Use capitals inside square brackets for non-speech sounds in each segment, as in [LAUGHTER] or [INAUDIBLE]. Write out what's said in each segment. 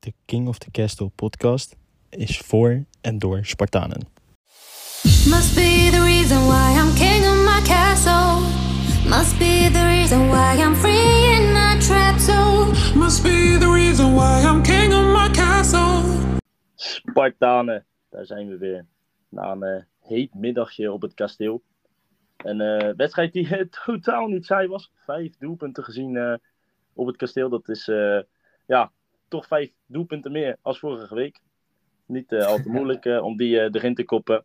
De King of the Castle podcast is voor en door Spartanen. Must be the reason why I'm king of my castle. Must be the reason why I'm free in my trap zone. Must be the reason why I'm king of my castle. Spartanen, daar zijn we weer. Na een eh, heet middagje op het kasteel. Een eh, wedstrijd die eh, totaal niet saai was. Vijf doelpunten gezien eh, op het kasteel. Dat is eh, ja, toch vijf doelpunten meer als vorige week. Niet eh, al te moeilijk eh, om die eh, erin te koppen.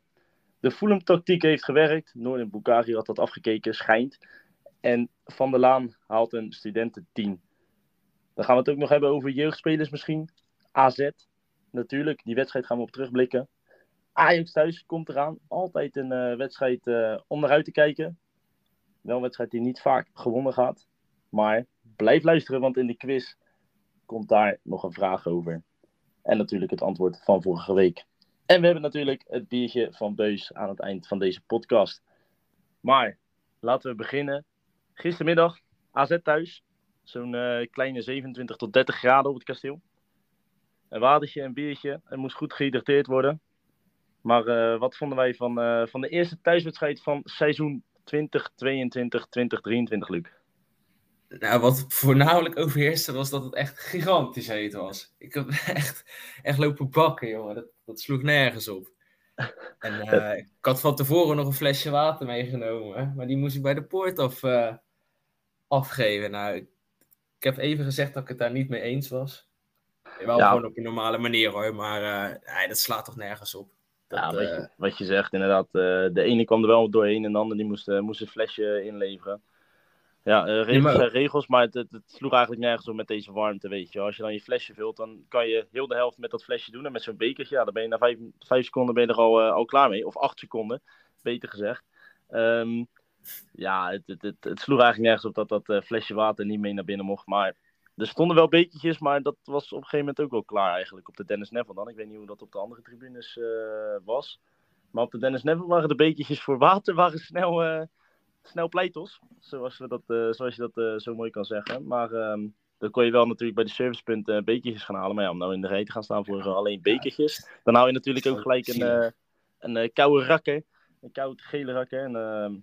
De Fulham-tactiek heeft gewerkt. Noorden Bukari had dat afgekeken, schijnt. En Van der Laan haalt een studenten-10. Dan gaan we het ook nog hebben over jeugdspelers misschien. AZ, natuurlijk. Die wedstrijd gaan we op terugblikken. Ajax thuis komt eraan. Altijd een wedstrijd om naar uit te kijken. Wel een wedstrijd die niet vaak gewonnen gaat. Maar blijf luisteren, want in de quiz komt daar nog een vraag over. En natuurlijk het antwoord van vorige week. En we hebben natuurlijk het biertje van Beus aan het eind van deze podcast. Maar laten we beginnen. Gistermiddag AZ thuis. Zo'n eh, kleine 27 tot 30 graden op het kasteel. Een watertje, een biertje. Het moest goed gehydrateerd worden. Maar eh, wat vonden wij van, eh, van de eerste thuiswedstrijd van seizoen 2022-2023, Luc? Nou, wat voornamelijk overheerste was dat het echt gigantisch heet was. Ik heb [LAUGHS] echt, echt lopen bakken, jongen. Dat, dat sloeg nergens op. En [LAUGHS] eh, ik had van tevoren nog een flesje water meegenomen, maar die moest ik bij de poort af, eh, afgeven. Nou, ik, ik heb even gezegd dat ik het daar niet mee eens was. Wel Ja. gewoon op een normale manier hoor, maar eh, nee, dat slaat toch nergens op. Dat, Ja, wat je, wat je zegt, inderdaad. de ene kwam er wel doorheen en de andere die moest, moest een flesje inleveren. Ja, eh, regels maar- regels, maar het, het, het sloeg eigenlijk nergens op met deze warmte, weet je. Als je dan je flesje vult, dan kan je heel de helft met dat flesje doen. En met zo'n bekertje, ja, dan ben je na vijf, vijf seconden ben je er al, eh, al klaar mee. Of acht seconden, beter gezegd. Ehm, ja, het, het, het, sloeg eigenlijk nergens op dat dat eh, flesje water niet mee naar binnen mocht. Maar er stonden wel bekertjes, maar dat was op een gegeven moment ook wel klaar eigenlijk. Op de Dennis Neville dan. Ik weet niet hoe dat op de andere tribunes was. Maar op de Dennis Neville waren de bekertjes voor water waren snel, eh, snel pleitos. Zoals, we dat, eh, zoals je dat eh, zo mooi kan zeggen. Maar ehm, dan kon je wel natuurlijk bij de servicepunten uh, bekertjes gaan halen. Maar ja, om nou in de rij te gaan staan voor eh, alleen bekertjes. Dan hou je natuurlijk ook gelijk een, eh, een eh, koude rakker. Een koud gele rakker. En ehm,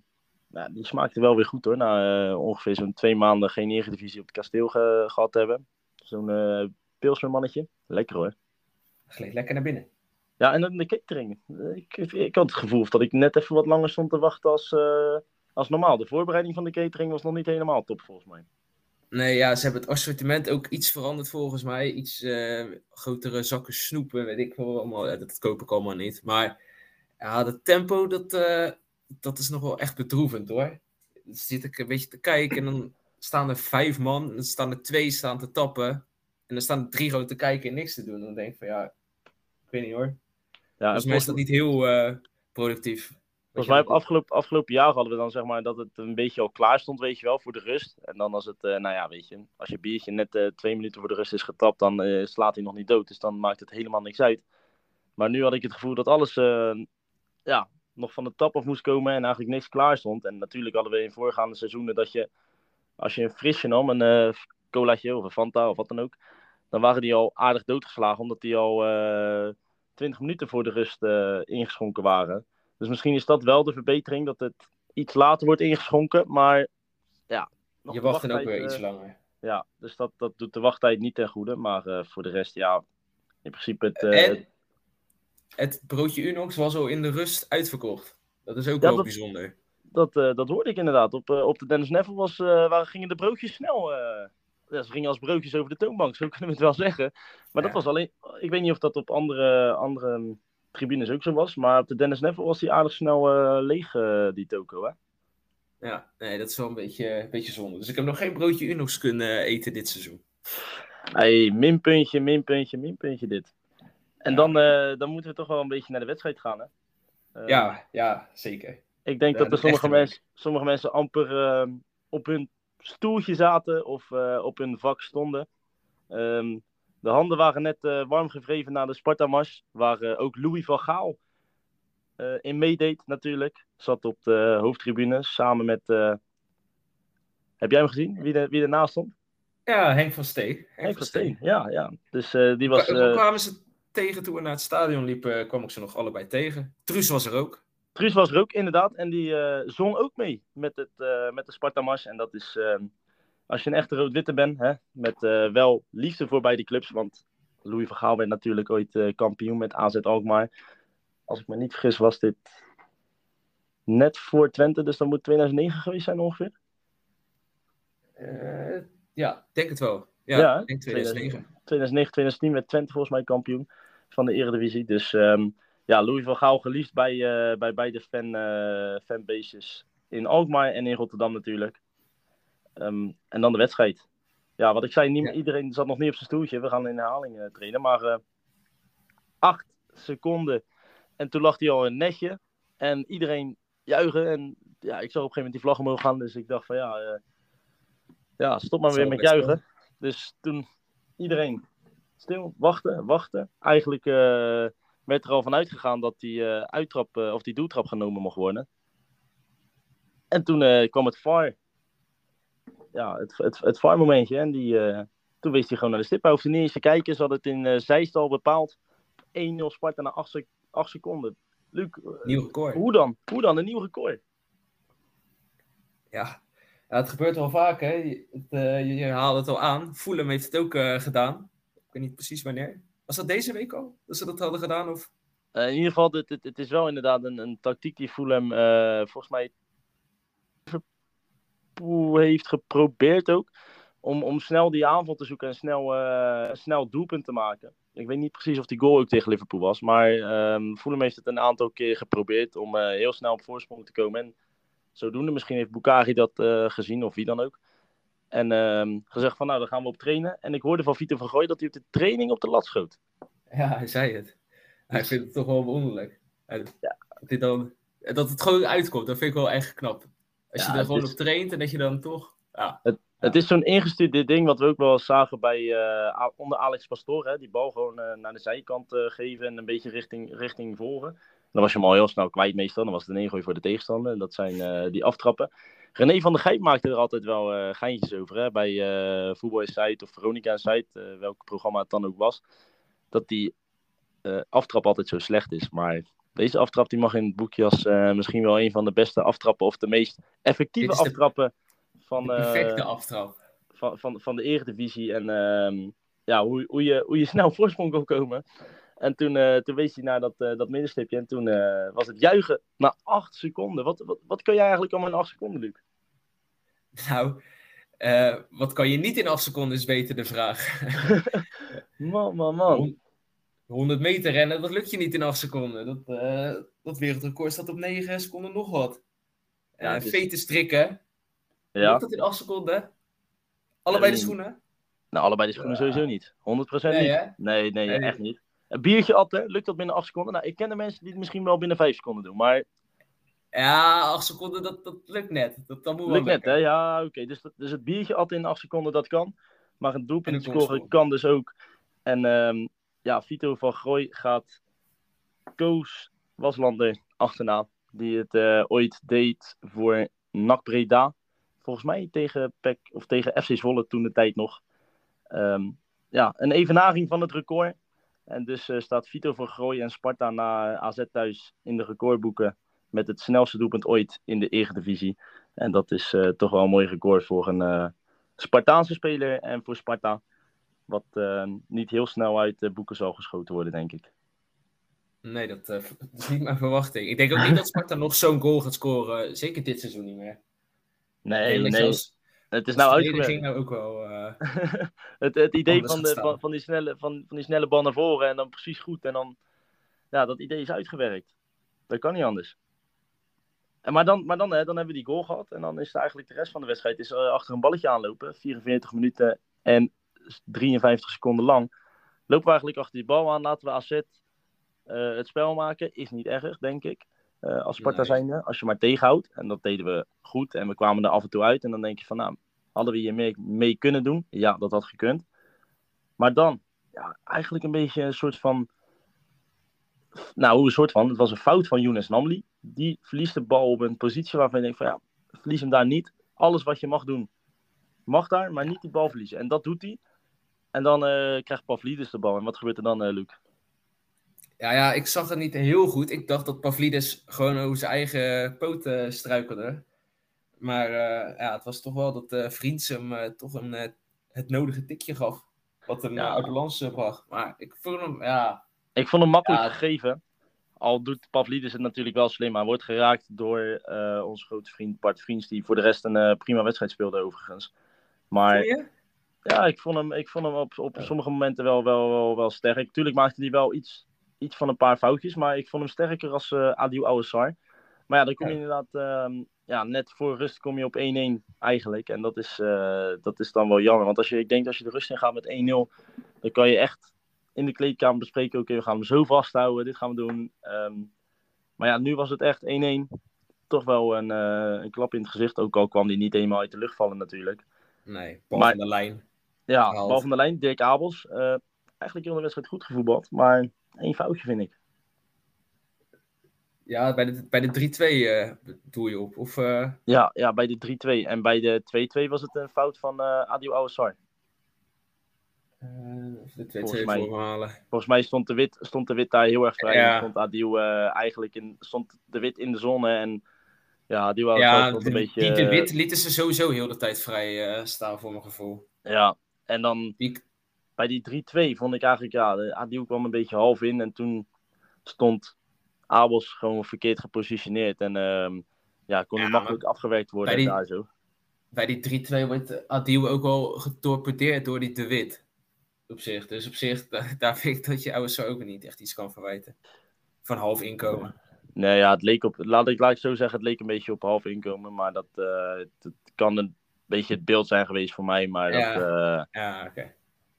nou, die smaakte wel weer goed hoor. Na eh, ongeveer zo'n twee maanden geen Eredivisie op het kasteel ge- gehad te hebben. Zo'n uh, pilsnermannetje. Lekker hoor. gleed lekker naar binnen. Ja, en dan de catering. Ik, ik had het gevoel dat ik net even wat langer stond te wachten als, eh, als normaal. De voorbereiding van de catering was nog niet helemaal top volgens mij. Nee, ja, ze hebben het assortiment ook iets veranderd volgens mij. Iets eh, grotere zakken snoepen, weet ik wel allemaal. Ja, dat koop ik allemaal niet. Maar ja, dat tempo, dat, eh, dat is nog wel echt bedroevend hoor. Dan zit ik een beetje te kijken en dan staan er vijf man. En dan staan er twee staan te tappen. En dan staan er drie gewoon te kijken en niks te doen. Dan denk ik van ja, ik weet niet hoor. Ja, Volgens mij is dat niet heel eh, productief. Volgens mij afgelopen, afgelopen jaar hadden we dan zeg maar dat het een beetje al klaar stond, weet je wel, voor de rust. En dan als het, uh, nou ja, weet je, als je biertje net uh, twee minuten voor de rust is getapt, dan uh, slaat hij nog niet dood. Dus dan maakt het helemaal niks uit. Maar nu had ik het gevoel dat alles, ja, nog van de tap af moest komen en eigenlijk niks klaar stond. En natuurlijk hadden we in voorgaande seizoenen dat je, als je een frisje nam, een colaatje of een Fanta of wat dan ook, dan waren die al aardig doodgeslagen, omdat die al 20 minuten voor de rust ingeschonken waren. Dus misschien is dat wel de verbetering, dat het iets later wordt ingeschonken. Maar ja. Nog je wacht dan ook weer uh, iets langer. Ja, dus dat, dat doet de wachttijd niet ten goede. Maar uh, voor de rest, ja, in principe het... Uh, en het broodje Unox was al in de rust uitverkocht. Dat is ook ja, wel dat, bijzonder. Dat, uh, dat hoorde ik inderdaad. Op, op de Dennis Neville was, waar gingen de broodjes snel... Ja, ze gingen als broodjes over de toonbank, zo [LAUGHS] kunnen we het wel zeggen. Maar ja. dat was alleen... Ik weet niet of dat op andere... andere tribunes ook zo was. Maar op de Dennis Neville was die aardig snel uh, leeg, uh, die toko, hè? Ja, nee, dat is wel een beetje, een beetje zonde. Dus ik heb nog geen broodje Unox kunnen eten dit seizoen. Hey, minpuntje, minpuntje, minpuntje dit. En ja. dan, dan moeten we toch wel een beetje naar de wedstrijd gaan, hè? ja, ja, zeker. Ik denk dat er sommige, mens, sommige mensen amper op hun stoeltje zaten of op hun vak stonden. Um, de handen waren net uh, warm gevreven na de Sparta-mars, waar uh, ook Louis van Gaal uh, in meedeed natuurlijk. Zat op de hoofdtribune samen met... Heb jij hem gezien, wie, er, wie ernaast stond? Ja, Henk van Steen. Henk van Steen, ja. ja. Dus eh, die was... Hoe eh, kwamen ze tegen toen we naar het stadion liepen? kwam ik ze nog allebei tegen. Truus was er ook. Truus was er ook, inderdaad. En die eh, zong ook mee met, het, eh, met de Sparta-mars. En dat is, ehm, als je een echte rood-witte bent, hè, met eh, wel liefde voor beide clubs. Want Louis van Gaal werd natuurlijk ooit eh, kampioen met AZ Alkmaar. Als ik me niet vergis was dit net voor Twente. Dus dat moet 2009 geweest zijn ongeveer. Eh, ja, denk het wel. Ja, Ja, denk 2009. 2009, 2010 werd Twente volgens mij kampioen van de Eredivisie. Dus ehm, ja, Louis van Gaal geliefd bij, bij beide fan, fanbases in Alkmaar en in Rotterdam natuurlijk. Ehm, en dan de wedstrijd. Ja, wat ik zei, niet, Ja. iedereen zat nog niet op zijn stoeltje. We gaan in herhaling eh, trainen. Maar eh, acht seconden en toen lag hij al een netje. En iedereen juichen. En ja, ik zag op een gegeven moment die vlag omhoog gaan. Dus ik dacht van ja, eh, ja stop maar weer met juichen. Dus toen iedereen stil, wachten, wachten. Eigenlijk werd er al van uitgegaan dat die uittrap of die doeltrap genomen mocht worden. En toen kwam het VAR. Ja, het, het, het VAR-momentje. En die, eh, toen wees hij gewoon naar de stip. Hij hoefde niet eens te kijken. Ze hadden het in eh Zeist al bepaald. 1-0 Sparta na 8, seconden. Luc, eh, Nieuw record. hoe dan? Hoe dan? Een nieuw record. Ja. ja, het gebeurt wel vaak. Hè? Je, het, je, je haalde het al aan. Fulham heeft het ook gedaan. Ik weet niet precies wanneer. Was dat deze week al? Dat ze dat hadden gedaan? Of... In ieder geval, het, het, het is wel inderdaad een, een tactiek die Fulham volgens mij Liverpool heeft geprobeerd ook. Om, om snel die aanval te zoeken en snel, eh snel doelpunt te maken. Ik weet niet precies of die goal ook tegen Liverpool was. Maar ehm Fulham heeft het een aantal keer geprobeerd om eh, heel snel op voorsprong te komen. En zodoende, misschien heeft Bukari dat eh, gezien of wie dan ook. En ehm, gezegd van nou, dan gaan we op trainen. En ik hoorde van Vito van Gooy dat hij op de training op de lat schoot. Ja, hij zei het. Hij vindt het toch wel wonderlijk. En dat, dan, dat het gewoon uitkomt, dat vind ik wel echt knap. Als Ja, je er het gewoon is- op traint en dat je dan toch... Ja, Het is zo'n ingestudeerd ding wat we ook wel zagen bij, eh, onder Alex Pastoor. Hè? Die bal gewoon eh, naar de zijkant eh, geven en een beetje richting, richting voren. Dan was je hem al heel snel kwijt meestal. Dan was het een ingooi voor de tegenstander. En dat zijn die aftrappen. René van der Gijp maakte er altijd wel geintjes over. Hè? Bij Voetbal Insight of Veronica eh welk programma het dan ook was. Dat die aftrap altijd zo slecht is. Maar deze aftrap die mag in het boekje als eh, misschien wel een van de beste aftrappen. Of de meest effectieve de- aftrappen van... de eh, perfecte aftrap. van, van, van de Eredivisie. En ehm, ja, hoe, hoe, je, hoe je [LAUGHS] snel voorsprong kon komen. En toen, eh, toen wees hij naar dat, eh, dat middenstipje. En toen eh, was het juichen na acht seconden. Wat, wat, wat kun jij eigenlijk allemaal in acht seconden, Luc? Nou, eh, wat kan je niet in 8 seconden is beter de vraag. [LAUGHS] Man, man, man. 100 meter rennen, dat lukt je niet in 8 seconden. Dat, eh, dat wereldrecord staat op 9 seconden nog wat. Ja, het is- Veten strikken, Ja, lukt dat in 8 seconden? Allebei de Nee. schoenen? nou allebei de schoenen sowieso niet. 100% Nee, niet. hè? Nee, nee, Nee. echt niet. Een biertje atten, lukt dat binnen acht seconden? Nou, ik ken de mensen die het misschien wel binnen vijf seconden doen. Maar Ja, 8 seconden, dat, dat lukt net. Dat, dat moet wel lukt net, hè? Ja, oké. Dus, dus het biertje atten in acht seconden, dat kan. Maar een doelpunt scoren kan dus ook. En ehm, ja, Vito van Gooy gaat Koos Waslander achterna. Die het eh, ooit deed voor NAC Breda. Volgens mij tegen, PEC, of tegen FC Zwolle toen de tijd nog. Ehm, ja, een evenaring van het record. En dus eh, staat Vito van Gooy en Sparta na AZ thuis in de recordboeken. Met het snelste doelpunt ooit in de Eredivisie. En dat is eh, toch wel een mooi record voor een eh, Spartaanse speler en voor Sparta. Wat eh, niet heel snel uit de boeken zal geschoten worden, denk ik. Nee, dat, eh, [LAUGHS] dat is niet mijn verwachting. Ik denk ook niet dat Sparta nog zo'n goal gaat scoren. Zeker dit seizoen niet meer. Nee, nee. zelfs- Het is nou uitgewerkt. nou ook wel... eh, [LAUGHS] het, het idee van, de, van, van, die snelle, van, van die snelle bal naar voren en dan precies goed. En dan, ja, dat idee is uitgewerkt. Dat kan niet anders. En maar dan, maar dan, hè, dan hebben we die goal gehad. En dan is het eigenlijk de rest van de wedstrijd is, eh, achter een balletje aanlopen. 44 minuten en 53 seconden lang. Lopen we eigenlijk achter die bal aan. Laten we AZ eh, het spel maken. Is niet erg, denk ik. Eh, als Sparta zijnde. Als je maar tegenhoudt. En dat deden we goed. En we kwamen er af en toe uit. En dan denk je van, nou, hadden we hier mee, mee kunnen doen? Ja, dat had gekund. Maar dan, ja, eigenlijk een beetje een soort van... Nou, een soort van? Het was een fout van Younes Namli. Die verliest de bal op een positie waarvan je denkt van, ja, verlies hem daar niet. Alles wat je mag doen, mag daar, maar niet die bal verliezen. En dat doet hij. En dan eh, krijgt Pavlidis de bal. En wat gebeurt er dan, eh Luc? Ja, ja, ik zag het niet heel goed. Ik dacht dat Pavlidis gewoon over zijn eigen poten struikelde. Maar eh, ja, het was toch wel dat eh Vriends hem toch een, het nodige tikje gaf. Wat hem Ja. uit bracht. Maar ik vond hem, ja... Ik vond hem makkelijk Ja. gegeven. Al doet Pavlidis het natuurlijk wel slim. Hij wordt geraakt door onze grote vriend Bart Vriends. Die voor de rest een prima wedstrijd speelde overigens. Maar je? Ja, ik vond hem, ik vond hem op, op sommige momenten wel, wel, wel, wel sterk. Tuurlijk maakte hij wel iets, iets van een paar foutjes. Maar ik vond hem sterker als eh Adil Ouassar. Maar ja, dan kom je inderdaad... ehm, ja, net voor rust kom je op 1-1 eigenlijk. En dat is, eh, dat is dan wel jammer. Want als je, ik denk als je de rust in gaat met 1-0... dan kan je echt in de kleedkamer bespreken... oké, we gaan hem zo vasthouden, dit gaan we doen. Ehm, maar ja, nu was het echt 1-1. Toch wel een, eh, een klap in het gezicht. Ook al kwam die niet eenmaal uit de lucht vallen natuurlijk. Nee, bal Maar- van de lijn. Ja, Gehaald. bal van de lijn, Dirk Abels. eh, eigenlijk heel de wedstrijd goed gevoetbald. Maar één foutje vind ik. Ja, bij de, bij de 3-2 eh doe je op. Of, eh, Ja, ja bij de 3-2. En bij de 2-2 was het een fout van eh Adil Ouassar. de 2-2 Volgens mij. Volgens mij stond de Wit, stond de wit daar heel erg vrij. Ja. En Stond Adil eigenlijk in, stond de Wit in de zone. En ja, Adil Ouassar Ja, stond de, een beetje... die de wit lieten ze sowieso heel de tijd vrij staan voor mijn gevoel. Ja, en dan Die, bij die 3-2 vond ik eigenlijk, ja, de Adil kwam een beetje half in. En toen stond Abels gewoon verkeerd gepositioneerd. En ehm, ja, kon Ja, hij makkelijk afgewerkt worden bij die- daar zo. bij die 3-2 wordt Adil ook al getorpedeerd door die de wit. Op zich. Dus op zich, da- [LAUGHS] daar vind ik dat je ouders zo ook niet echt iets kan verwijten. Van half inkomen. Nee, ja, het leek op, laat ik, laat ik zo zeggen, het leek een beetje op half inkomen. Maar dat, eh, het, het kan een beetje het beeld zijn geweest voor mij. Maar dat, Ja. eh, Ja, oké.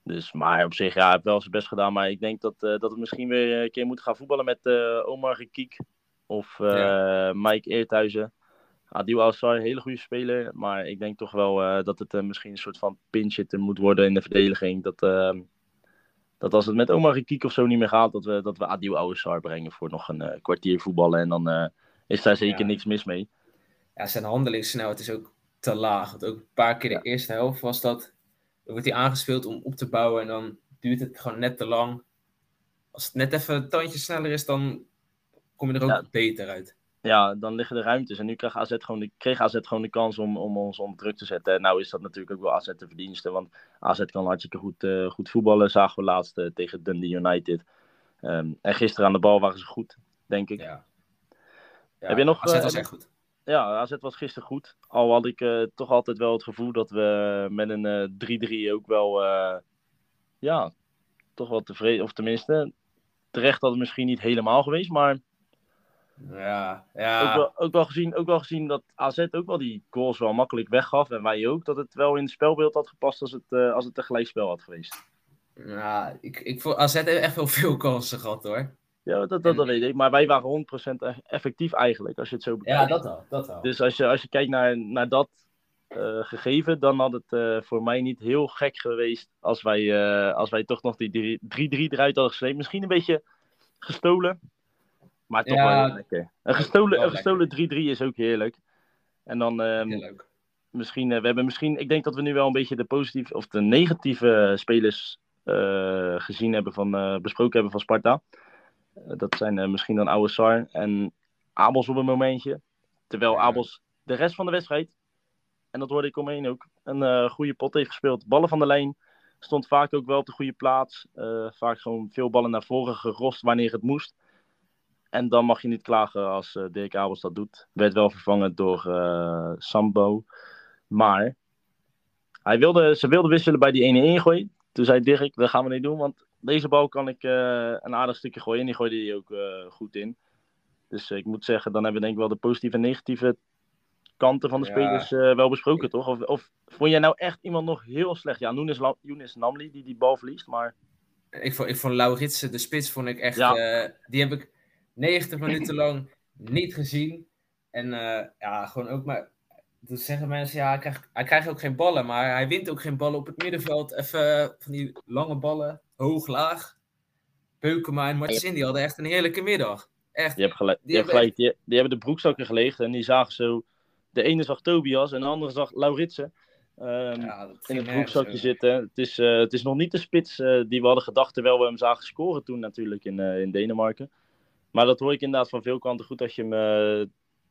dus, maar op zich, ja, hij heeft wel zijn best gedaan. Maar ik denk dat, eh, dat we misschien weer een keer moeten gaan voetballen met eh, Omar Gekiek of eh, Mike Eerthuizen. Adil Assar, hele goede speler. Maar ik denk toch wel dat het misschien een soort van pinch moet worden in de verdediging. Dat, eh, dat als het met Omar Gekiek of zo niet meer gaat, dat we, dat we Adil Ouassar brengen voor nog een kwartier voetballen. En dan is daar zeker Ja. niks mis mee. Ja, zijn handelingssnelheid is ook te laag. Want ook een paar keer de eerste helft was dat. Dan wordt hij aangespeeld om op te bouwen en dan duurt het gewoon net te lang. Als het net even een tandje sneller is, dan kom je er ook Ja. beter uit. ja, dan liggen de ruimtes. En nu kreeg AZ gewoon de, kreeg AZ gewoon de kans om, om ons onder druk te zetten. En nou is dat natuurlijk ook wel AZ te verdienste. Want AZ kan hartstikke goed, eh, goed voetballen. Zagen we laatst eh, tegen Dundee United. Ehm, en gisteren aan de bal waren ze goed, denk ik. Ja. ja Heb je nog, AZ eh, was heb echt goed. Ja, AZ was gisteren goed. Al had ik eh, toch altijd wel het gevoel dat we met een eh 3-3 ook wel... eh, ja, toch wel tevreden... Of tenminste, terecht had het misschien niet helemaal geweest. Maar Ja, ook, ja. wel, ook, wel gezien, ook wel gezien dat AZ ook wel die goals wel makkelijk weggaf. En wij ook. Dat het wel in het spelbeeld had gepast als het, eh, als het een gelijkspel had geweest. ja ik, ik vond AZ heeft echt wel veel kansen gehad hoor. Ja, dat, dat, dat weet ik. Maar wij waren 100% e- effectief eigenlijk, als je het zo bekijkt. wel. Dat wel. Dus als je, als je kijkt naar, naar dat eh, gegeven, dan had het eh, voor mij niet heel gek geweest als wij, eh, als wij toch nog die 3-3 eruit hadden gesleept. Misschien een beetje gestolen, maar toch Ja, wel lekker. Een gestolen, een gestolen 3-3 is ook heerlijk. En dan ehm, misschien, we hebben misschien, ik denk dat we nu wel een beetje de positieve of de negatieve spelers gezien hebben van, besproken hebben van Sparta. Eh, dat zijn eh, misschien dan Oude Sar en Abels op een momentje. Terwijl. Abels de rest van de wedstrijd, en dat hoorde ik omheen ook, een eh, goede pot heeft gespeeld. Ballen van de lijn, stond vaak ook wel op de goede plaats. Vaak gewoon veel ballen naar voren gerost wanneer het moest. En dan mag je niet klagen als Dirk Abels dat doet. Werd wel vervangen door Sambo. Maar hij wilde, ze wilden wisselen bij die 1-1 gooi. Toen zei Dirk, dat gaan we niet doen, want deze bal kan ik eh, een aardig stukje gooien. En die gooide hij ook eh, goed in. Dus eh, ik moet zeggen, dan hebben we denk ik wel de positieve en negatieve kanten van de Ja. spelers wel besproken, toch? Of, of vond jij nou echt iemand nog heel slecht? Ja, Younes, La- Younes Namli, die die bal verliest, maar... Ik vond, ik vond Lauritsen, de spits, vond ik echt. Ja. die heb ik 90 minuten lang niet gezien. En ja, gewoon ook maar. Dan zeggen mensen, ja, hij krijgt, hij krijgt ook geen ballen, maar hij wint ook geen ballen op het middenveld. Even van die lange ballen, hoog, laag. Beukema en Martins, die hadden echt een heerlijke middag. Echt. Je hebt gelijk. Die je hebt gelijk die, die hebben de broekzakken geleegd en die zagen zo. De ene zag Tobias en de andere zag Lauritsen. ehm, Ja, in het broekzakje zitten. Het is, eh, het is nog niet de spits eh, die we hadden gedacht, terwijl we hem zagen scoren toen natuurlijk in, eh, in Denemarken. Maar dat hoor ik inderdaad van veel kanten goed dat je hem,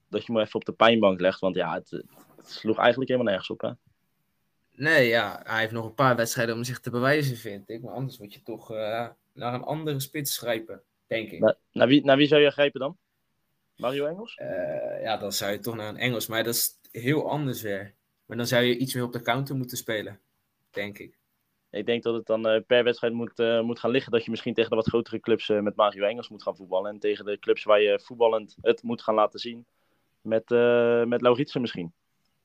dat je hem even op de pijnbank legt. Want ja, het, het sloeg eigenlijk helemaal nergens op. Hè? Nee, ja, hij heeft nog een paar wedstrijden om zich te bewijzen, vind ik. Maar anders moet je toch eh, naar een andere spits grijpen, denk ik. Na- naar, wie, naar wie zou je grijpen dan? Mario Engels? Eh, ja, dan zou je toch naar een Engels. Maar dat is heel anders weer. Maar dan zou je iets meer op de counter moeten spelen, denk ik. Ik denk dat het dan eh, per wedstrijd moet, moet gaan liggen dat je misschien tegen de wat grotere clubs met Mario Engels moet gaan voetballen. En tegen de clubs waar je voetballend het moet gaan laten zien met, met Lauritsen misschien.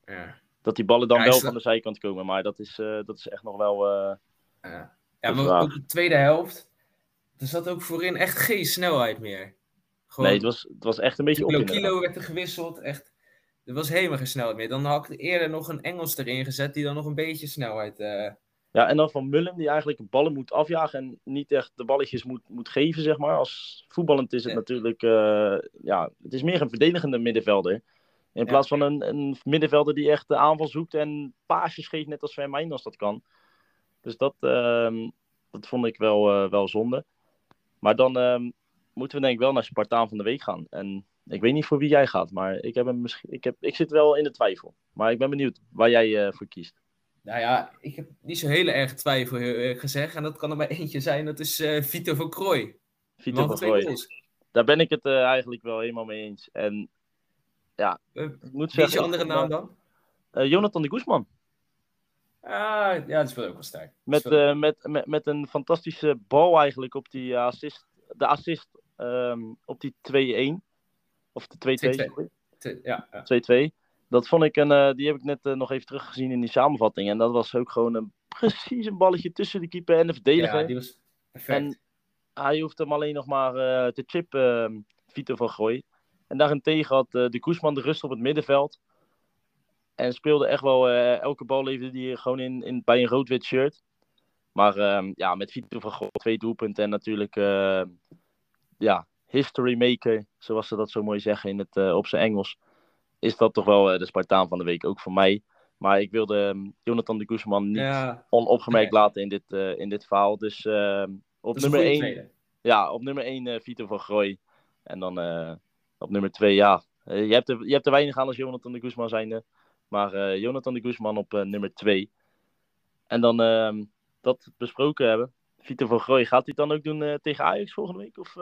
Ja, Dat die ballen dan Ja, wel van de zijkant komen. Maar dat is, eh, dat is echt nog wel... eh, ja. maar vraag. ook de tweede helft. Er zat ook voorin echt geen snelheid meer. Gewoon, Nee, het was, het was echt een beetje op. kilo, inderdaad. kilo werd er gewisseld. Echt, er was helemaal geen snelheid meer. Dan had ik eerder nog een Engels erin gezet die dan nog een beetje snelheid... eh, Ja, en dan van Mullen die eigenlijk ballen moet afjagen en niet echt de balletjes moet, moet geven, zeg maar. Als voetballend is het Ja. natuurlijk, ja, het is meer een verdedigende middenvelder. In Ja. plaats van een, een middenvelder die echt de aanval zoekt en paasjes geeft, net als Sven Meijnders dat kan. Dus dat, ehm, dat vond ik wel, eh, wel zonde. Maar dan ehm, moeten we denk ik wel naar Spartaan van de Week gaan. En ik weet niet voor wie jij gaat, maar ik, heb hem misschien, ik, heb, ik zit wel in de twijfel. Maar ik ben benieuwd waar jij eh, voor kiest. Nou ja, ik heb niet zo hele erg twijfel heel gezegd. En dat kan er maar [LAUGHS] eentje zijn. Dat is eh Vito van Krooi. Vito van goals. Daar ben ik het eigenlijk wel helemaal mee eens. En ja, Eh, moet Wie is je andere naam dan? Eh, Jonathan de Guzman. Ah, ja, dat speelt ook wel sterk. Met, eh, met, met, met een fantastische bal eigenlijk op die assist. De assist ehm, op die 2-1. Of de 2-2. 2-2. sorry. te- ja, ja. 2-2. Dat vond ik een, die heb ik net nog even teruggezien in die samenvatting. En dat was ook gewoon een precies een balletje tussen de keeper en de verdediger. ja, die was perfect. En hij hoeft hem alleen nog maar te chippen, ehm, Vito van Gooi. En daarentegen had eh, de Koesman de rust op het middenveld. En speelde echt wel, eh, elke bal leverde hij gewoon in, in, bij een rood-wit shirt. Maar ehm, ja, met Vito van Gooi twee doelpunten en natuurlijk eh, ja, history maker, zoals ze dat zo mooi zeggen in het, eh, op zijn Engels. Is dat toch wel de Spartaan van de week, ook voor mij. Maar ik wilde ehm, Jonathan de Guzman niet ja, onopgemerkt Nee. laten in dit, in dit verhaal. Dus ehm, op nummer goede 1 tweede. ja, op nummer 1 Vito van Grooi. En dan op nummer 2, ja. eh, je, hebt er, je hebt er weinig aan als Jonathan de Guzman zijnde. Maar eh, Jonathan de Guzman op eh, nummer 2. En dan ehm, dat besproken hebben. Vito van Grooi, gaat hij het dan ook doen tegen Ajax volgende week? Of,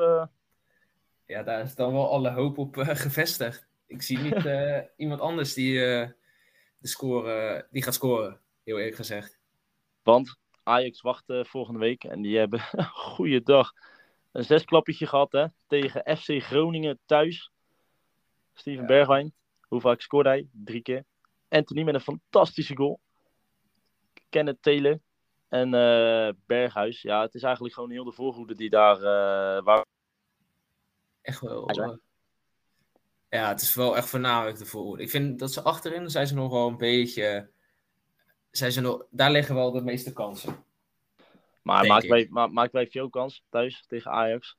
Ja, daar is dan wel alle hoop op gevestigd. Ik zie niet [LAUGHS] iemand anders die, de score, die gaat scoren, heel eerlijk gezegd. Want Ajax wacht volgende week. En die hebben [LAUGHS] goede dag. Een zesklappetje gehad hè, tegen FC Groningen thuis. Steven Ja. Bergwijn. Hoe vaak scoorde hij? Drie keer. Anthony met een fantastische goal. Kenneth Taylor. En eh, Berghuis. Ja, het is eigenlijk gewoon heel de voorhoede die daar... waar... Echt wel. Ja. ja, het is wel echt voornamelijk de voorhoede. Ik vind dat ze achterin zijn ze nog wel een beetje. Zijn ze nog, daar liggen wel de meeste kansen. Maar maakt wij, ma maakt wij veel kans thuis tegen Ajax?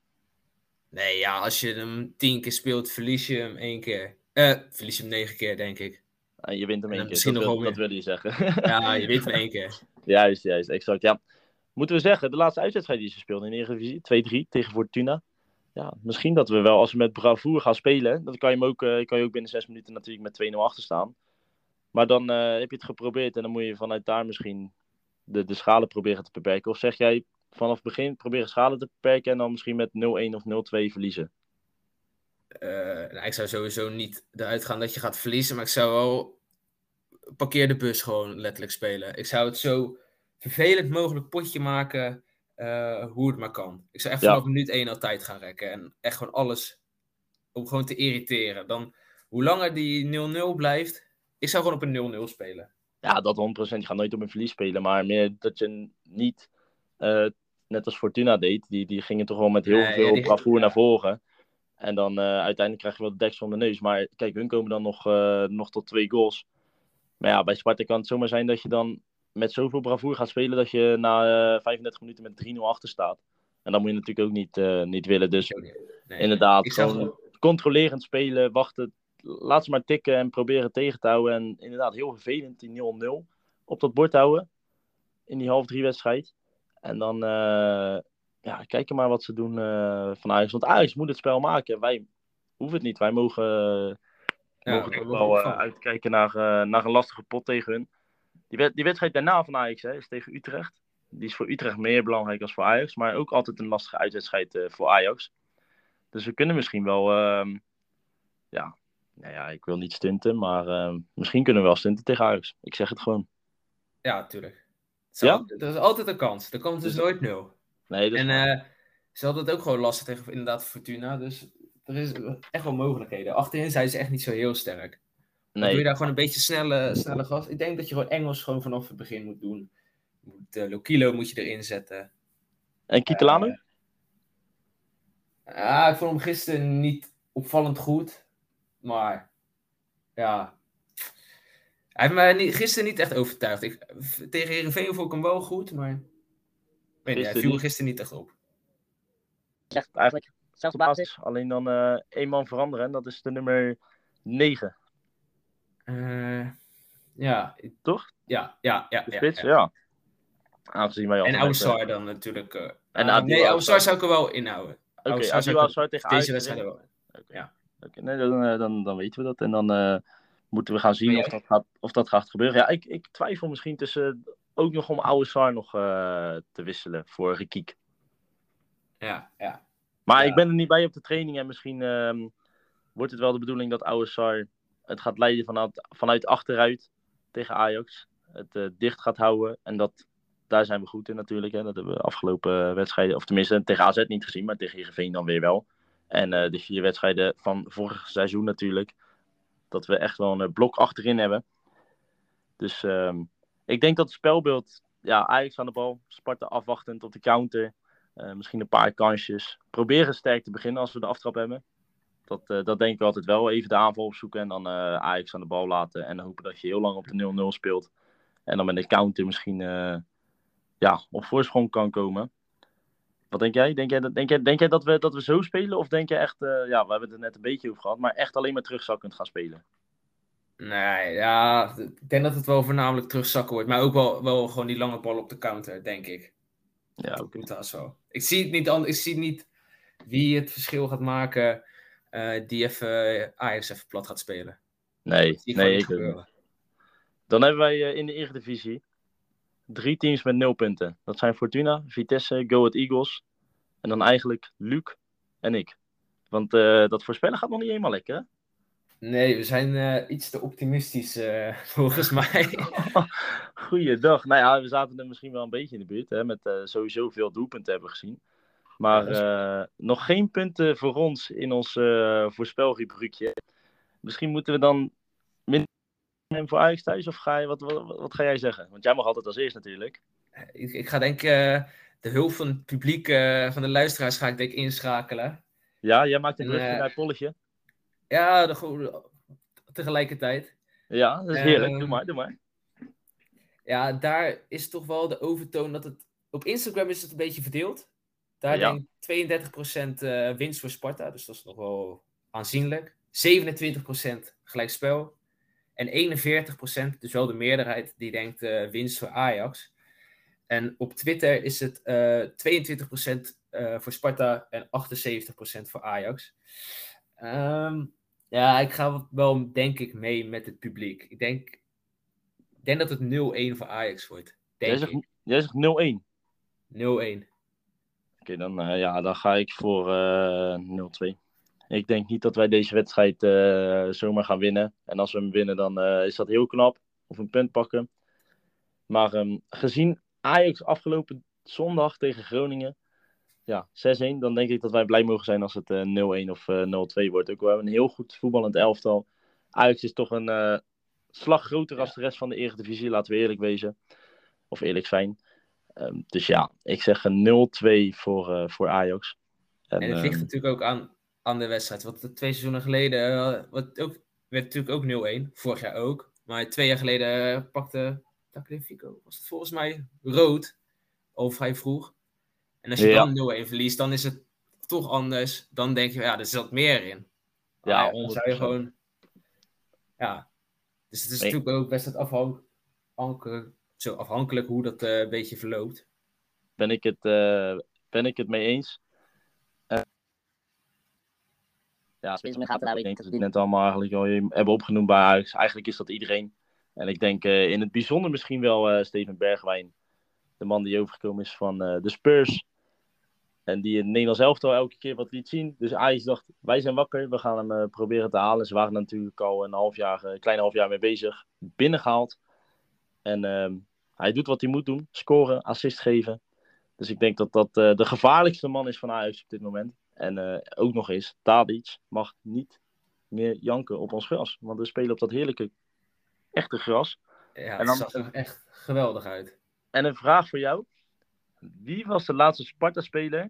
Nee, ja, als je hem tien keer speelt, verlies je hem één keer. Eh, verlies je hem negen keer, denk ik. En je wint hem één keer. misschien Dat, nog wil, dat wil je zeggen. [LAUGHS] Ja, je wint hem één keer. Juist, juist, exact. Ja. Moeten we zeggen, de laatste uitwedstrijd die ze speelden in de Eredivisie, 2-3 tegen Fortuna. Ja, misschien dat we wel, als we met bravoure gaan spelen, dan kan je hem ook, eh, kan je ook binnen zes minuten natuurlijk met 2-0 achter staan. Maar dan eh, heb je het geprobeerd en dan moet je vanuit daar misschien de, de schalen proberen te beperken. Of zeg jij vanaf het begin proberen schalen te beperken en dan misschien met 0-1 of 0-2 verliezen? Eh, nou, ik zou sowieso niet eruit gaan dat je gaat verliezen, maar ik zou wel parkeer de bus gewoon letterlijk spelen. Ik zou het zo vervelend mogelijk potje maken, eh, hoe het maar kan. Ik zou echt Ja. vanaf minuut 1 al tijd gaan rekken en echt gewoon alles om gewoon te irriteren. Dan, hoe langer die 0-0 blijft, ik zou gewoon op een 0-0 spelen. Ja, dat 100%. Je gaat nooit op een verlies spelen, maar meer dat je niet, eh, net als Fortuna deed, die, die gingen toch wel met heel Nee, veel ja, ja. naar voren. En dan eh, uiteindelijk krijg je wel de deksel om de neus. Maar kijk, hun komen dan nog, eh, nog tot twee goals. Maar ja, bij Sparta kan het zomaar zijn dat je dan met zoveel bravoure gaat spelen dat je na eh 35 minuten met 3-0 achter staat. En dat moet je natuurlijk ook niet, niet willen. Dus Nee, inderdaad, gewoon controlerend spelen, wachten, laat ze maar tikken en proberen tegen te houden. En inderdaad, heel vervelend die 0-0. op dat bord houden. In die half drie wedstrijd. En dan eh, ja, kijken maar wat ze doen eh, van Ajax. Want Ajax moet het spel maken. Wij hoeven het niet. Wij mogen, Ja, mogen toch wel eh, uitkijken naar, naar een lastige pot tegen hun. Die, wed- die wedstrijd daarna van Ajax hè, is tegen Utrecht. Die is voor Utrecht meer belangrijk dan voor Ajax. Maar ook altijd een lastige uitwedstrijd voor Ajax. Dus we kunnen misschien wel... ehm, ja, nou ja, ik wil niet stunten. Maar ehm, misschien kunnen we wel stunten tegen Ajax. Ik zeg het gewoon. Ja, tuurlijk. Ja? Er is altijd een kans. Er komt dus Dus- nooit nul. Nee, is En eh, ze hadden het ook gewoon lastig tegen inderdaad Fortuna. Dus er is echt wel mogelijkheden. Achterin zijn ze echt niet zo heel sterk. Dan doe je daar gewoon een beetje snelle, snelle gas. Ik denk dat je gewoon Engels gewoon vanaf het begin moet doen. Moet, eh, Lokilo moet je erin zetten. En Kietelano? Ja, ik vond hem gisteren niet opvallend goed. Maar ja. Hij heeft mij niet, gisteren niet echt overtuigd. Ik, tegen Heerenveen vond ik hem wel goed, maar... Weet niet, hij viel niet. gisteren niet echt op. Echt eigenlijk zelfde basis. Alleen dan eh één man veranderen. En dat is de nummer 9. Eh, ja, Toch? ja, ja, ja. De spits, ja. ja. Aangezien wij En Oussar dan natuurlijk. eh, En ah, nee, Oussar. Zou ik er wel inhouden. Okay, Oussar tegen Ajax. Deze wedstrijd wel. Oké, ja. Oké, nee, dan, eh, dan, dan weten we dat. En dan eh, moeten we gaan zien of, dat gaat, of dat gaat gebeuren. Ja, ik, ik twijfel misschien tussen ook nog om oude Sar nog eh, te wisselen voor Rekiek. Ja, ja. Maar Ja. ik ben er niet bij op de training. En misschien ehm, wordt het wel de bedoeling dat oude Sar het gaat leiden vanuit, vanuit achteruit tegen Ajax. Het eh, dicht gaat houden. En dat, daar zijn we goed in natuurlijk. Hè. Dat hebben we afgelopen wedstrijden, of tenminste tegen AZ niet gezien, maar tegen Heerenveen dan weer wel. En eh, de vier wedstrijden van vorig seizoen natuurlijk. Dat we echt wel een eh, blok achterin hebben. Dus ehm, ik denk dat het spelbeeld, ja, Ajax aan de bal, Sparta afwachtend op de counter. Eh, misschien een paar kansjes. Proberen sterk te beginnen als we de aftrap hebben. Dat, eh, dat denk ik altijd wel. Even de aanval opzoeken en dan Ajax aan de bal laten. En hopen dat je heel lang op de 0-0 speelt. En dan met een counter misschien ja, op voorsprong kan komen. Wat denk jij? Denk jij, dat- denk jij, denk jij dat, we, dat we zo spelen? Of denk je echt, eh, ja, we hebben het er net een beetje over gehad, maar echt alleen maar terugzakkend gaan spelen? Nee, ja. Ik denk dat het wel voornamelijk terugzakken wordt. Maar ook wel, wel gewoon die lange bal op de counter, denk ik. Ja, dat zo. Ik zie het niet, ik zie niet wie het verschil gaat maken. eh, die even eh, Ajax even plat gaat spelen. Nee, nee, ik ook. Dan hebben wij in de Eredivisie drie teams met nul punten. Dat zijn Fortuna, Vitesse, Go Ahead Eagles. En dan eigenlijk Luc en ik. Want eh, dat voorspellen gaat nog niet helemaal lekker, hè? Nee, we zijn eh, iets te optimistisch eh, [LAUGHS] volgens mij. [LAUGHS] Goeiedag. Nou ja, we zaten er misschien wel een beetje in de buurt. Hè, met sowieso veel doelpunten hebben gezien. Maar Ja, dat is- nog geen punten voor ons in ons voorspelrubriekje. Misschien moeten we dan minder nemen voor Ajax thuis? Of ga je, wat, wat, wat ga jij zeggen? Want jij mag altijd als eerst natuurlijk. ik, ik ga denk ik eh, de hulp van het publiek, eh, van de luisteraars, ga ik denk inschakelen. Ja, jij maakt een En, brugje eh, naar het polletje. Ja, de, tegelijkertijd. Ja, dat is heerlijk. ehm, doe maar, doe maar. Ja, daar is toch wel de overtoon dat het... Op Instagram is het een beetje verdeeld. Daar Ja. denk ik 32% eh, winst voor Sparta, dus dat is nog wel aanzienlijk. 27% gelijkspel. En 41%, dus wel de meerderheid, die denkt eh, winst voor Ajax. En op Twitter is het eh 22% eh, voor Sparta en 78% voor Ajax. Ehm, ja, ik ga wel, denk ik, mee met het publiek. Ik denk, ik denk dat het 0-1 voor Ajax wordt. Jij Denk zegt, jij zegt 0-1. 0-1. Oké, dan, eh, ja, dan ga ik voor eh 0-2. Ik denk niet dat wij deze wedstrijd eh, zomaar gaan winnen. En als we hem winnen, dan eh, is dat heel knap. Of een punt pakken. Maar ehm, gezien Ajax afgelopen zondag tegen Groningen. Ja, 6-1. Dan denk ik dat wij blij mogen zijn als het eh, 0-1 of eh 0-2 wordt. Ook we hebben een heel goed voetballend elftal. Ajax is toch een slag groter als de rest van de Eredivisie. Laten we eerlijk wezen. Of eerlijk zijn. Ehm, dus ja, ik zeg een 0-2 voor, voor Ajax. En, En het ligt ehm, natuurlijk ook aan, aan de wedstrijd. Want twee seizoenen geleden eh, wat ook, werd natuurlijk ook 0-1. Vorig jaar ook. Maar twee jaar geleden eh, pakte Tagliafico, was het volgens mij, rood. Al vrij vroeg. En als je Ja. dan 0-1 verliest, dan is het toch anders. Dan denk je, ja, er zat meer in. Ja, Maar dan zou je 100%. gewoon... Ja. Dus het is Nee. natuurlijk ook best het afhankelijk Zo afhankelijk hoe dat eh, een beetje verloopt. Ben ik het, ben ik het mee eens. Eh, ja, met gaten, ik denk dat we het net allemaal eigenlijk al hebben opgenoemd bij Ajax. Eigenlijk is dat iedereen. En ik denk eh, in het bijzonder misschien wel eh, Steven Bergwijn. De man die overgekomen is van eh, de Spurs. En die in het Nederlands elftal elke keer wat liet zien. Dus Ajax dacht, wij zijn wakker. We gaan hem proberen te halen. Ze waren er natuurlijk al een half jaar, een klein half jaar mee bezig. Binnengehaald. En ehm, hij doet wat hij moet doen. Scoren, assist geven. Dus ik denk dat dat de gevaarlijkste man is van Ajax op dit moment. En eh, ook nog eens, Tadic mag niet meer janken op ons gras. Want we spelen op dat heerlijke, echte gras. Ja, En het dan- zag er echt geweldig uit. En een vraag voor jou. Wie was de laatste Sparta-speler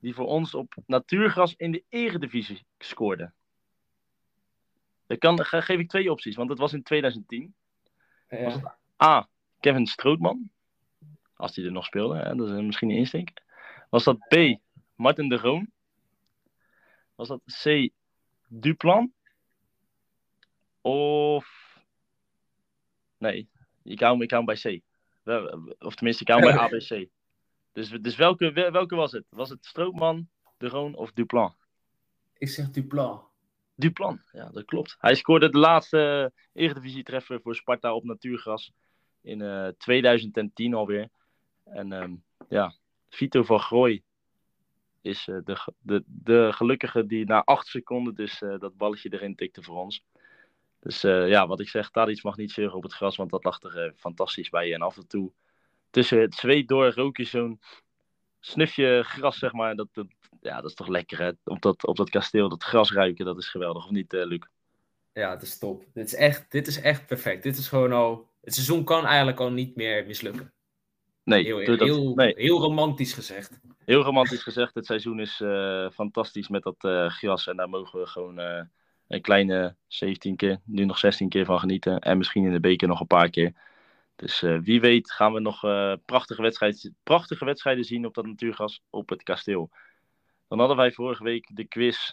die voor ons op natuurgras in de eredivisie scoorde? Dan kan, geef ik twee opties, want dat was in 2010. Ja. A. Kevin Strootman. Als die er nog speelde, hè? dat is misschien een insteek. Was dat B. Martin de Roon? Was dat C. Duplan? Of. Nee, ik hou, ik hou hem bij C. Of tenminste, ik hou hem bij ABC. [LAUGHS] Dus, dus welke, wel- welke was het? Was het Strootman, de Roon of Duplan? Ik zeg Duplan. Duplan, ja, dat klopt. Hij scoorde de laatste Eredivisie-treffer voor Sparta op natuurgras in eh, 2010 alweer. En ehm, ja, Vito van Grooy is eh, de, de, de gelukkige die na acht seconden dus eh, dat balletje erin tikte voor ons. Dus eh, ja, wat ik zeg, Tadic mag niet zeuren op het gras, want dat lag er fantastisch bij. En af en toe tussen het zweet door rook je zo'n snufje gras, zeg maar. Dat, dat, ja, dat is toch lekker, hè? Op dat, op dat kasteel, dat gras ruiken, dat is geweldig. Of niet, Luc? Ja, het is top. Dit is, echt, dit is echt perfect. Dit is gewoon al... Het seizoen kan eigenlijk al niet meer mislukken. Nee, Heel, doe dat- heel, nee, heel romantisch gezegd. heel romantisch gezegd. Het seizoen is eh, fantastisch met dat eh, gras. En daar mogen we gewoon eh, een kleine 17 keer, nu nog 16 keer van genieten. En misschien in de beker nog een paar keer. Dus wie weet gaan we nog prachtige, wedstrijden, prachtige wedstrijden zien op dat natuurgras op het kasteel. Dan hadden wij vorige week de quiz.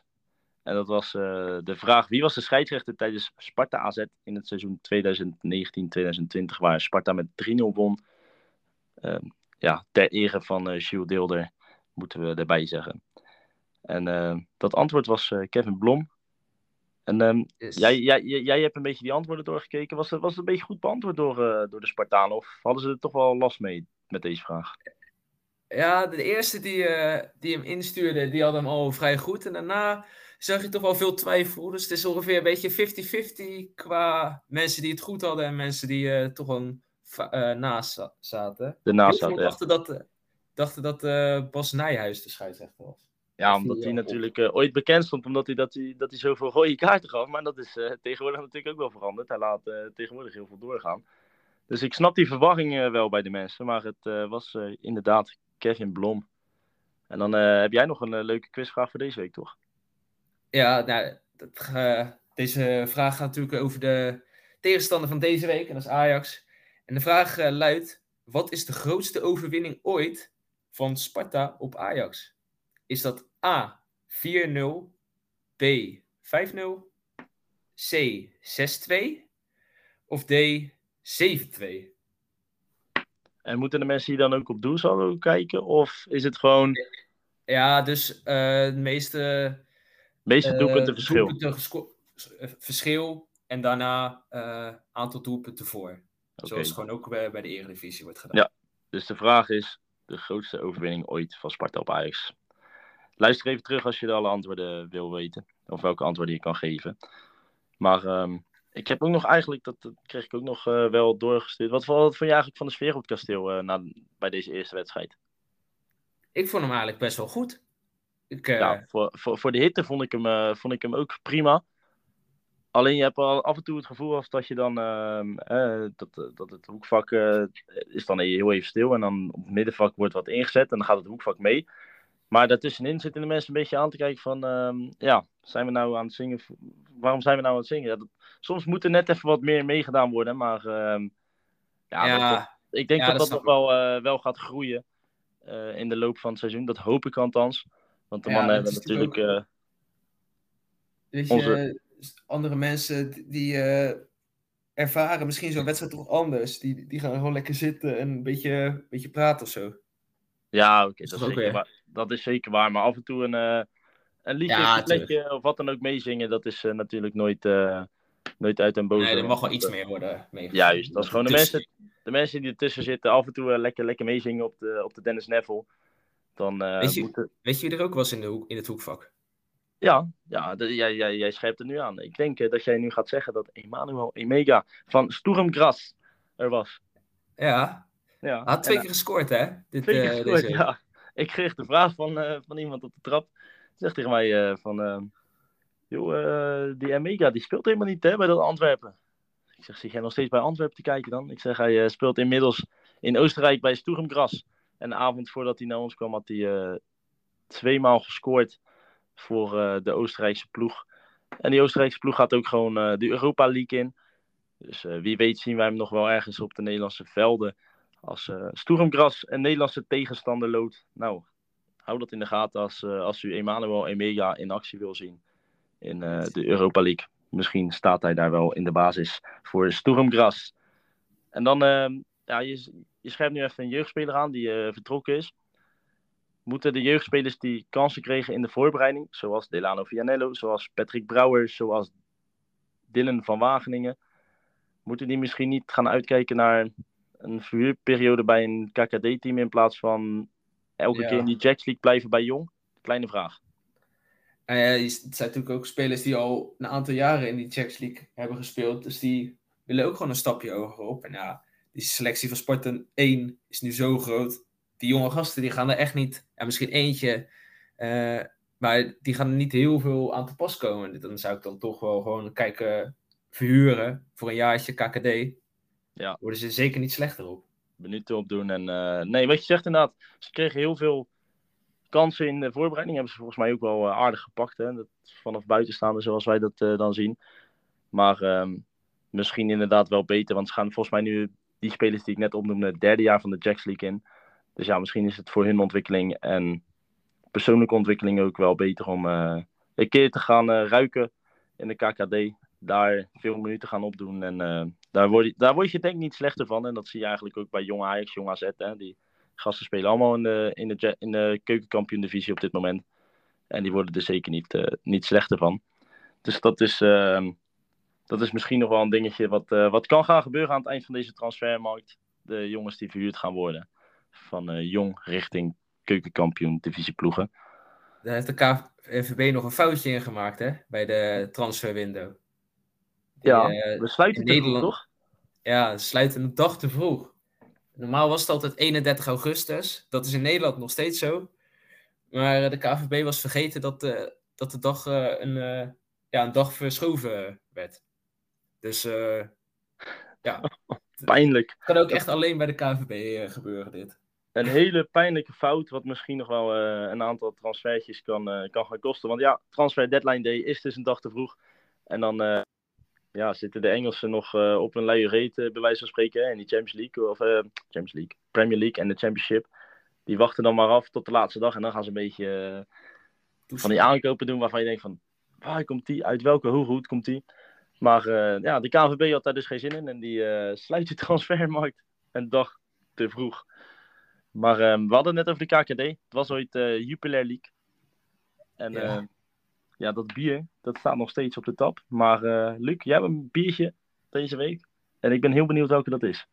En dat was de vraag: wie was de scheidsrechter tijdens Sparta AZ in het seizoen 2019-2020, waar Sparta met 3-0 won? Ehm, ja, ter ere van eh Jules Deelder, moeten we erbij zeggen. En eh, dat antwoord was eh, Kevin Blom. En ehm, Yes. jij, jij, jij, hebt een beetje die antwoorden doorgekeken. Was het, was het een beetje goed beantwoord door, eh, door de Spartanen? Of hadden ze er toch wel last mee met deze vraag? Ja, de eerste die, die hem instuurde, die had hem al vrij goed. En daarna zag je toch wel veel twijfel. Dus het is ongeveer een beetje 50-50 qua mensen die het goed hadden en mensen die toch eh, naast za- zaten. Zat, ja. dachten dat, eh, dachten dat eh, Bas Nijhuis de scheidsrechter was. Ja, Dat omdat hij natuurlijk eh, ooit bekend stond, omdat hij, dat hij, dat hij zoveel rode kaarten gaf. Maar dat is eh, tegenwoordig natuurlijk ook wel veranderd. Hij laat eh, tegenwoordig heel veel doorgaan. Dus ik snap die verwarring eh, wel bij de mensen. Maar het eh, was eh, inderdaad Kevin Blom. En dan eh, heb jij nog een eh, leuke quizvraag voor deze week, toch? Ja, nou, dat, eh, deze vraag gaat natuurlijk over de tegenstander van deze week, en dat is Ajax. En de vraag eh, luidt: wat is de grootste overwinning ooit van Sparta op Ajax? Is dat A 4-0, B 5-0, C 6-2 of D 7-2? En moeten de mensen hier dan ook op doelsaldo kijken? Of is het gewoon Ja, dus eh de meeste meeste eh, doelpunten verschil? doelpunten verschil en daarna eh aantal doelpunten voor. Zoals gewoon ook bij, bij de Eredivisie wordt gedaan. Ja. Dus de vraag is de grootste overwinning ooit van Sparta op Ajax. Luister even terug als je alle antwoorden wil weten. Of welke antwoorden je kan geven. Maar ehm, ik heb ook nog eigenlijk, dat, dat kreeg ik ook nog eh, wel doorgestuurd. Wat, vond je eigenlijk van de sfeer op het kasteel eh, na, bij deze eerste wedstrijd? Ik vond hem eigenlijk best wel goed. Ik, eh, Ja, voor, voor, voor de hitte vond ik, hem, eh, vond ik hem ook prima. Alleen je hebt al af en toe het gevoel als dat je dan ehm, eh, dat, dat het hoekvak eh, is dan heel even stil en dan op het middenvak wordt wat ingezet en dan gaat het hoekvak mee. Maar daartussenin zitten de mensen een beetje aan te kijken van ehm, ja, zijn we nou aan het zingen? Waarom zijn we nou aan het zingen? Ja, dat, soms moet er net even wat meer meegedaan worden, maar ehm, ja, ja, dat- ik denk ja, dat dat nog wel, eh, wel gaat groeien eh, in de loop van het seizoen. Dat hoop ik althans. Want de mannen hebben natuurlijk onze- andere mensen die, eh, ervaren misschien zo'n wedstrijd toch anders. Die, die gaan gewoon lekker zitten en een beetje, een beetje praten of zo. Ja, oké, dat, is ook zeker waar. dat is zeker waar. Maar af en toe een, eh een liedje, Ja, een coupletje of wat dan ook meezingen, dat is eh, natuurlijk nooit, eh, nooit uit en boze. Nee, er mag wel iets meer worden meegegeven. Juist, dat is gewoon de Dus- mensen, de mensen die ertussen zitten, af en toe lekker, lekker meezingen op de, op de Dennis Neville. Dan eh, Weet je- moeten... Weet je wie er ook was in, de hoek, in het hoekvak? Ja, ja de- jij, jij, jij schrijft er nu aan. Ik denk eh, dat jij nu gaat zeggen dat Emmanuel Emega van Sturm Gras er was. Ja, Ja, hij had twee en, keer gescoord, hè? Dit, Twee keer eh, gescoord, deze ja. Ik kreeg de vraag van, eh, van iemand op de trap. Zegt tegen mij eh, van... eh, joh, eh, die Emega die speelt helemaal niet hè, bij dat Antwerpen. Ik zeg, zit jij nog steeds bij Antwerpen te kijken dan? Ik zeg, hij eh, speelt inmiddels in Oostenrijk bij Sturm Gras. En de avond voordat hij naar ons kwam had hij eh, tweemaal gescoord voor eh, de Oostenrijkse ploeg. En die Oostenrijkse ploeg gaat ook gewoon eh, de Europa League in. Dus eh, wie weet zien wij hem nog wel ergens op de Nederlandse velden. Als uh, Sturmgras een Nederlandse tegenstander loodt. Nou, hou dat in de gaten als, als u Emmanuel Emega in actie wil zien in de Europa League. Misschien staat hij daar wel in de basis voor Sturmgras. En dan, ja, je, je schrijft nu even een jeugdspeler aan die vertrokken is. Moeten de jeugdspelers die kansen kregen in de voorbereiding, zoals Delano Vianello, zoals Patrick Brouwer, zoals Dylan van Wageningen, moeten die misschien niet gaan uitkijken naar een verhuurperiode bij een KKD-team in plaats van elke Ja. keer in die Jacks League blijven bij Jong? Kleine vraag. Nou ja, het zijn natuurlijk ook spelers die al een aantal jaren in die Champions League hebben gespeeld. Dus die willen ook gewoon een stapje hoger op. En ja, die selectie van Spartan 1 is nu zo groot. Die jonge gasten die gaan er echt niet, ja, misschien eentje, eh, maar die gaan er niet heel veel aan te pas komen. Dan zou ik dan toch wel gewoon kijken, verhuren voor een jaartje KKD. Ja. Worden ze zeker niet slechter op. minuten opdoen. En eh, nee, wat je zegt inderdaad, ze kregen heel veel kansen in de voorbereiding. Hebben ze volgens mij ook wel eh, aardig gepakt. Hè? Dat, vanaf buitenstaande, zoals wij dat dan zien. Maar ehm, misschien inderdaad wel beter. Want ze gaan volgens mij nu, die spelers die ik net opnoemde, het derde jaar van de Jacks League in. Dus ja, misschien is het voor hun ontwikkeling en persoonlijke ontwikkeling ook wel beter om eh, een keer te gaan eh, ruiken in de KKD. Daar veel minuten gaan opdoen. En eh, daar, word je, daar word je denk ik niet slechter van. En dat zie je eigenlijk ook bij jonge Ajax, jong AZ. Hè. Die gasten spelen allemaal in de, in de, in de keukenkampioen divisie op dit moment. En die worden er zeker niet, niet slechter van. Dus dat is, eh, dat is misschien nog wel een dingetje wat, wat kan gaan gebeuren aan het eind van deze transfermarkt. De jongens die verhuurd gaan worden. Van eh, jong richting keukenkampioen divisieploegen. Daar heeft de KNVB nog een foutje in gemaakt, hè? Bij de transferwindow. Ja, eh, we sluiten in Nederland- toch? Ja, ze sluiten een dag te vroeg. Normaal was het altijd 31 augustus. Dat is in Nederland nog steeds zo. Maar eh, de KVB was vergeten dat, eh, dat de dag een, ja, een dag verschoven werd. Dus eh, ja, [LAUGHS] Pijnlijk. het kan ook echt alleen bij de KVB gebeuren dit. Een hele pijnlijke fout, wat misschien nog wel eh, een aantal transfertjes kan, eh, kan gaan kosten. Want ja, transfer deadline day is dus een dag te vroeg. En dan eh, ja, zitten de Engelsen nog op een luie reet, bij wijze van spreken, hè, in die Champions League, of Champions League, Premier League en de Championship. Die wachten dan maar af tot de laatste dag en dan gaan ze een beetje van die aankopen doen waarvan je denkt van, waar komt die, uit welke hooghoed komt die? Maar ja, de KNVB had daar dus geen zin in en die sluit de [LAUGHS] transfermarkt een dag te vroeg. Maar ehm, we hadden het net over de KKD. Het was ooit eh Jupiler League. En Ja. ja. ja, dat bier, dat staat nog steeds op de tap. Maar eh Luc, jij hebt een biertje deze week. En ik ben heel benieuwd welke dat is.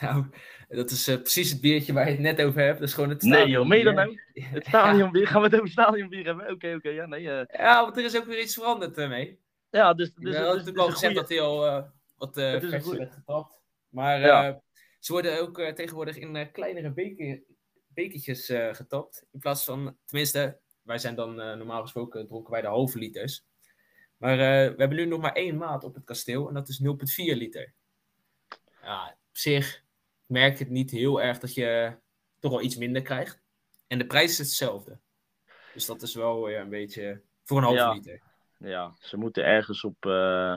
Nou, dat is eh, precies het biertje waar je het net over hebt. Dat is gewoon het Nee joh, meen stadionbier. nou? Het stadionbier, [LAUGHS] gaan we het over stadionbier hebben? Oké, oké, ja, nee. Ja, want er is ook weer iets veranderd ermee. ja, dus, Dus, dus, natuurlijk al gezegd dat hij al wat eh Het is werd getapt. Maar Ja. Ze worden ook eh, tegenwoordig in eh, kleinere beker, bekertjes eh, getapt. In plaats van, tenminste, wij zijn dan normaal gesproken dronken wij de halve liters. Maar we hebben nu nog maar één maat op het kasteel en dat is 0,4 liter. Ja, op zich merk je het niet heel erg dat je toch wel iets minder krijgt. En de prijs is hetzelfde. Dus dat is wel weer een beetje voor een halve Ja. liter. ja, ze moeten ergens op, eh,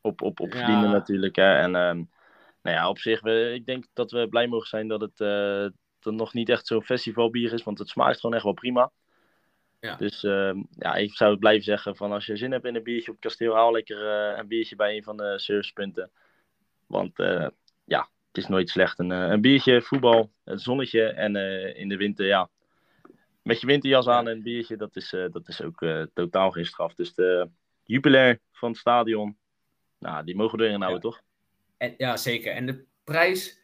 op, op, op Ja. verdienen natuurlijk. Hè. En ehm, nou ja, op zich, we, ik denk dat we blij mogen zijn dat het dat nog niet echt zo'n festivalbier is. Want het smaakt gewoon echt wel prima. Ja. Dus ehm, ja, ik zou blijven zeggen van als je zin hebt in een biertje op het kasteel, haal lekker eh, een biertje bij een van de servicepunten. Want eh, ja, het is nooit slecht. Een, een biertje, voetbal, het zonnetje en in de winter, ja. Met je winterjas aan en een biertje, dat is, dat is ook totaal geen straf. Dus de jubilair van het stadion, nou, die mogen we erin houden, Ja. toch? En, ja, zeker. En de prijs,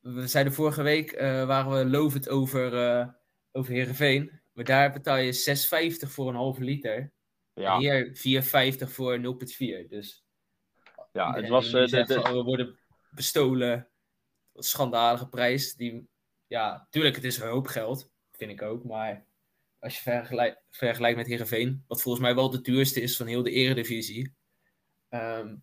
we zeiden vorige week, eh, waren we lovend over, eh over Heerenveen. Maar daar betaal je 6,50 voor een halve liter. Ja, En hier 4,50 voor 0,4. Dus ja het was die de, zegt de, van, oh, we worden bestolen. Schandalige prijs. Die, ja, tuurlijk, het is een hoop geld. Vind ik ook. Maar als je vergelijkt, vergelijkt met Heerenveen, wat volgens mij wel de duurste is van heel de eredivisie. ehm,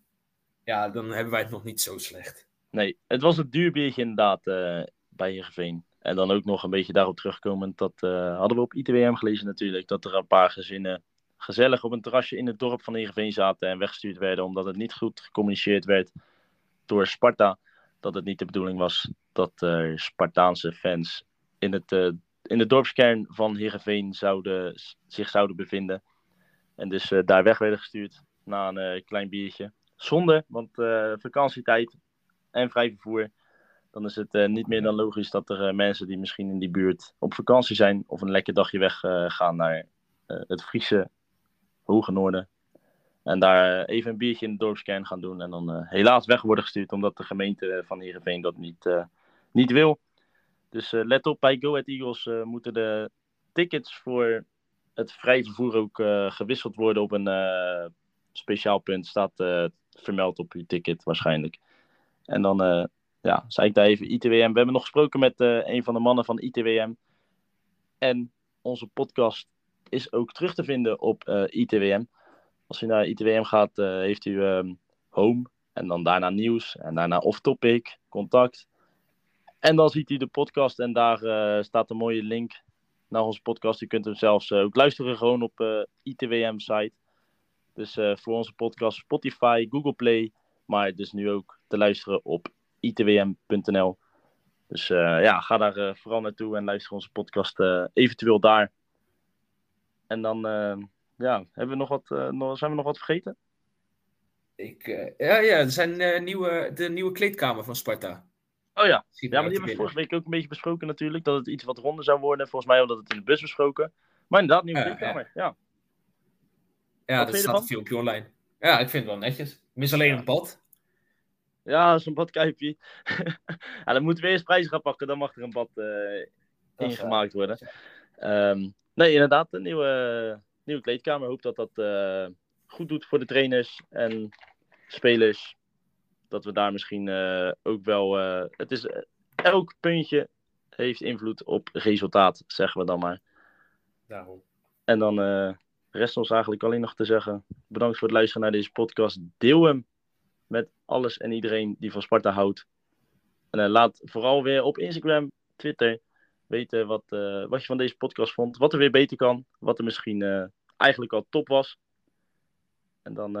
ja, dan hebben wij het nog niet zo slecht. Nee, het was een duur biertje inderdaad eh, bij Heerenveen. En dan ook nog een beetje daarop terugkomend, dat eh, hadden we op ITWM gelezen natuurlijk, dat er een paar gezinnen gezellig op een terrasje in het dorp van Heerenveen zaten en weggestuurd werden omdat het niet goed gecommuniceerd werd door Sparta. Dat het niet de bedoeling was dat er Spartaanse fans in, het, in de dorpskern van Heerenveen zouden, zich zouden bevinden. En dus daar weg werden gestuurd na een klein biertje. Zonde, want eh, vakantietijd en vrij vervoer. Dan is het eh, niet meer dan logisch dat er eh, mensen die misschien in die buurt op vakantie zijn of een lekker dagje weg gaan naar het Friese hoge noorden. En daar even een biertje in de dorpskern gaan doen. En dan helaas weg worden gestuurd omdat de gemeente van Heerenveen dat niet, niet wil. Dus let op, bij Go Ahead Eagles moeten de tickets voor het vrij vervoer ook gewisseld worden op een speciaal punt. Staat vermeld op uw ticket waarschijnlijk. En dan eh, ja, zei ik daar even ITWM. We hebben nog gesproken met eh, een van de mannen van ITWM. En onze podcast is ook terug te vinden op eh, ITWM. Als u naar ITWM gaat, heeft u ehm, home en dan daarna nieuws en daarna off-topic, contact. En dan ziet u de podcast en daar staat een mooie link naar onze podcast. U kunt hem zelfs ook luisteren gewoon op ITWM-site. Dus eh, voor onze podcast Spotify, Google Play, maar dus nu ook te luisteren op itwm.nl. Dus eh, ja, ga daar eh, vooral naartoe en luister onze podcast eventueel daar. En dan ja, hebben we nog wat, nog, zijn we nog wat vergeten? Ik, ja, ja, er zijn nieuwe, de nieuwe kleedkamer van Sparta. Oh ja, Schiet ja maar die hebben we vorige week ook een beetje besproken natuurlijk. Dat het iets wat ronder zou worden. Volgens mij hadden we dat het in de bus besproken. Maar inderdaad, nieuwe Ja, kleedkamer. Ja. Ja, dat staat filmpje online. Ja, ik vind het wel netjes. Mis alleen Ja. een bad. Ja, zo'n badkuipje. [LAUGHS] ja, dan moeten we eerst prijzen gaan pakken. Dan mag er een bad eh, Dat is ingemaakt worden. Ehm, nee, inderdaad, een nieuwe, nieuwe kleedkamer. Ik hoop dat dat eh, goed doet voor de trainers en spelers. Dat we daar misschien eh, ook wel. eh, het is, eh, elk puntje heeft invloed op resultaat, zeggen we dan maar. Daarom. En dan eh, rest ons eigenlijk alleen nog te zeggen: bedankt voor het luisteren naar deze podcast. Deel hem met alles en iedereen die van Sparta houdt. En eh, laat vooral weer op Instagram, Twitter weten wat, eh, wat je van deze podcast vond. Wat er weer beter kan. Wat er misschien eh, eigenlijk al top was. En dan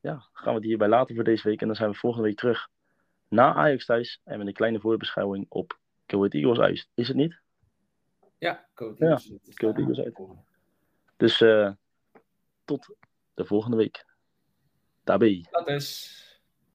ja, gaan we het hierbij laten voor deze week. En dan zijn we volgende week terug na Ajax thuis. En met een kleine voorbeschouwing op Go Ahead Eagles uit. Is het niet? Ja, Ja, Eagles. Eagles uit. Dus eh, tot de volgende week. Daarbij. Dat is.